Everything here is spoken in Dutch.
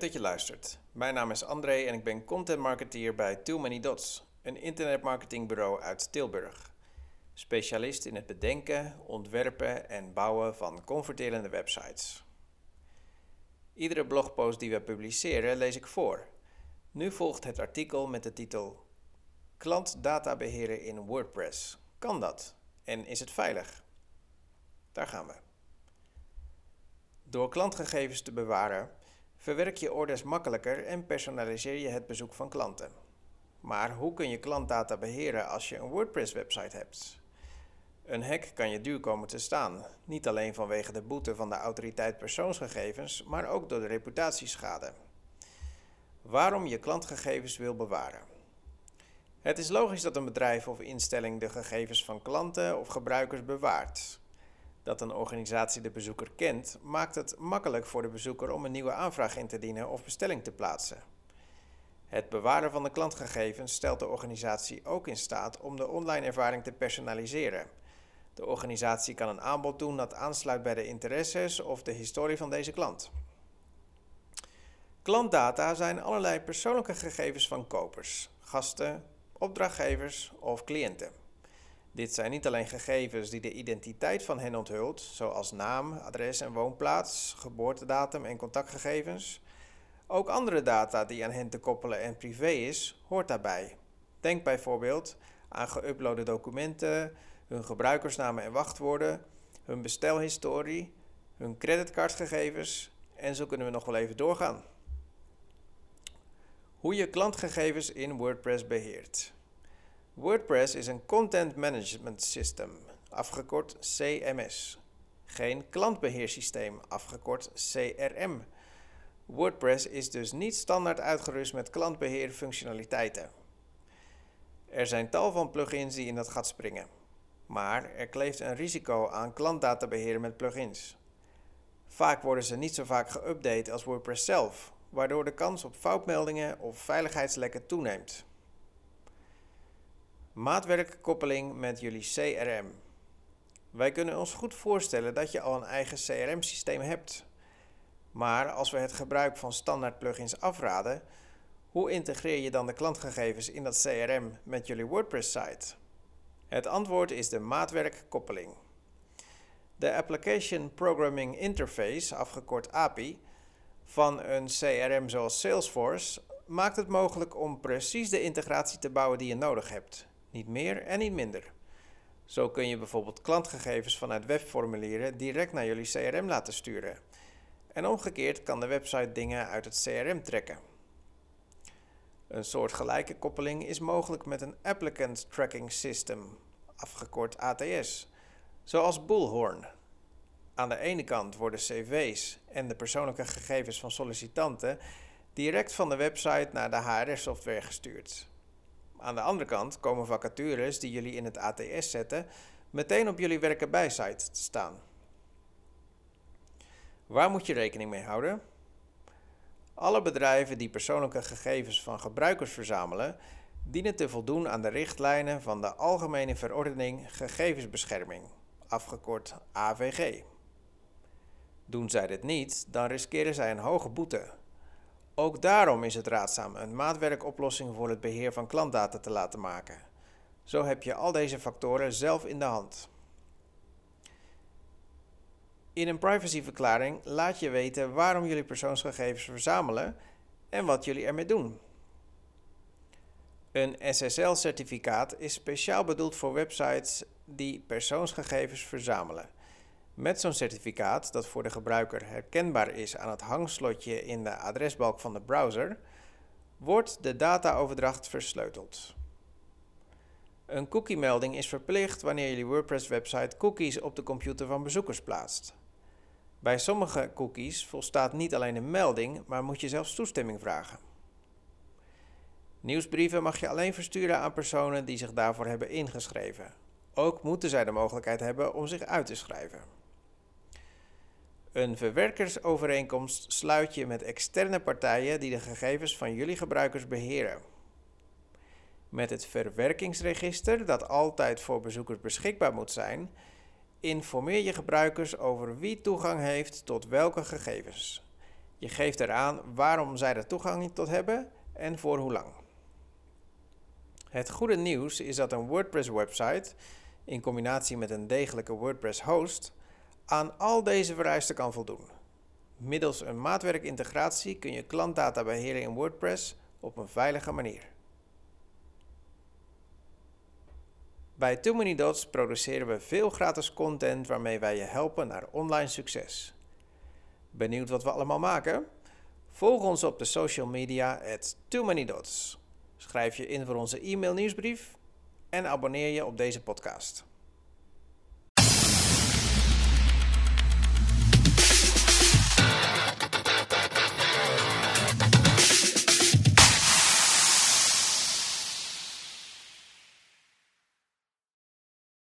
Dat je luistert. Mijn naam is André en ik ben content marketeer bij Too Many Dots, een internetmarketingbureau uit Tilburg. Specialist in het bedenken, ontwerpen en bouwen van converterende websites. Iedere blogpost die we publiceren lees ik voor. Nu volgt het artikel met de titel Klantdata beheren in WordPress. Kan dat? En is het veilig? Daar gaan we. Door klantgegevens te bewaren, verwerk je orders makkelijker en personaliseer je het bezoek van klanten. Maar hoe kun je klantdata beheren als je een WordPress-website hebt? Een hack kan je duur komen te staan, niet alleen vanwege de boete van de autoriteit persoonsgegevens, maar ook door de reputatieschade. Waarom je klantgegevens wil bewaren? Het is logisch dat een bedrijf of instelling de gegevens van klanten of gebruikers bewaart. Dat een organisatie de bezoeker kent, maakt het makkelijk voor de bezoeker om een nieuwe aanvraag in te dienen of bestelling te plaatsen. Het bewaren van de klantgegevens stelt de organisatie ook in staat om de online ervaring te personaliseren. De organisatie kan een aanbod doen dat aansluit bij de interesses of de historie van deze klant. Klantdata zijn allerlei persoonlijke gegevens van kopers, gasten, opdrachtgevers of cliënten. Dit zijn niet alleen gegevens die de identiteit van hen onthult, zoals naam, adres en woonplaats, geboortedatum en contactgegevens. Ook andere data die aan hen te koppelen en privé is, hoort daarbij. Denk bijvoorbeeld aan geüploade documenten, hun gebruikersnamen en wachtwoorden, hun bestelhistorie, hun creditcardgegevens en zo kunnen we nog wel even doorgaan. Hoe je klantgegevens in WordPress beheert. WordPress is een Content Management System, afgekort CMS. Geen klantbeheersysteem, afgekort CRM. WordPress is dus niet standaard uitgerust met klantbeheerfunctionaliteiten. Er zijn tal van plugins die in dat gat springen. Maar er kleeft een risico aan klantdatabeheer met plugins. Vaak worden ze niet zo vaak geüpdate als WordPress zelf, waardoor de kans op foutmeldingen of veiligheidslekken toeneemt. Maatwerkkoppeling met jullie CRM. Wij kunnen ons goed voorstellen dat je al een eigen CRM-systeem hebt. Maar als we het gebruik van standaard plugins afraden, hoe integreer je dan de klantgegevens in dat CRM met jullie WordPress-site? Het antwoord is de maatwerkkoppeling. De Application Programming Interface, afgekort API, van een CRM zoals Salesforce maakt het mogelijk om precies de integratie te bouwen die je nodig hebt. Niet meer en niet minder. Zo kun je bijvoorbeeld klantgegevens vanuit webformulieren direct naar jullie CRM laten sturen. En omgekeerd kan de website dingen uit het CRM trekken. Een soortgelijke koppeling is mogelijk met een Applicant Tracking System, afgekort ATS, zoals Bullhorn. Aan de ene kant worden cv's en de persoonlijke gegevens van sollicitanten direct van de website naar de HR-software gestuurd. Aan de andere kant komen vacatures die jullie in het ATS zetten meteen op jullie werken bij site te staan. Waar moet je rekening mee houden? Alle bedrijven die persoonlijke gegevens van gebruikers verzamelen, dienen te voldoen aan de richtlijnen van de Algemene Verordening Gegevensbescherming, afgekort AVG. Doen zij dit niet, dan riskeren zij een hoge boete. Ook daarom is het raadzaam een maatwerkoplossing voor het beheer van klantdata te laten maken. Zo heb je al deze factoren zelf in de hand. In een privacyverklaring laat je weten waarom jullie persoonsgegevens verzamelen en wat jullie ermee doen. Een SSL-certificaat is speciaal bedoeld voor websites die persoonsgegevens verzamelen. Met zo'n certificaat, dat voor de gebruiker herkenbaar is aan het hangslotje in de adresbalk van de browser, wordt de dataoverdracht versleuteld. Een cookie-melding is verplicht wanneer jullie WordPress-website cookies op de computer van bezoekers plaatst. Bij sommige cookies volstaat niet alleen een melding, maar moet je zelfs toestemming vragen. Nieuwsbrieven mag je alleen versturen aan personen die zich daarvoor hebben ingeschreven. Ook moeten zij de mogelijkheid hebben om zich uit te schrijven. Een verwerkersovereenkomst sluit je met externe partijen die de gegevens van jullie gebruikers beheren. Met het verwerkingsregister, dat altijd voor bezoekers beschikbaar moet zijn, informeer je gebruikers over wie toegang heeft tot welke gegevens. Je geeft eraan waarom zij er toegang tot hebben en voor hoe lang. Het goede nieuws is dat een WordPress-website, in combinatie met een degelijke WordPress-host, aan al deze vereisten kan voldoen. Middels een maatwerkintegratie kun je klantdata beheren in WordPress op een veilige manier. Bij Too Many Dots produceren we veel gratis content waarmee wij je helpen naar online succes. Benieuwd wat we allemaal maken? Volg ons op de social media at Too Many Dots. Schrijf je in voor onze e-mail nieuwsbrief en abonneer je op deze podcast.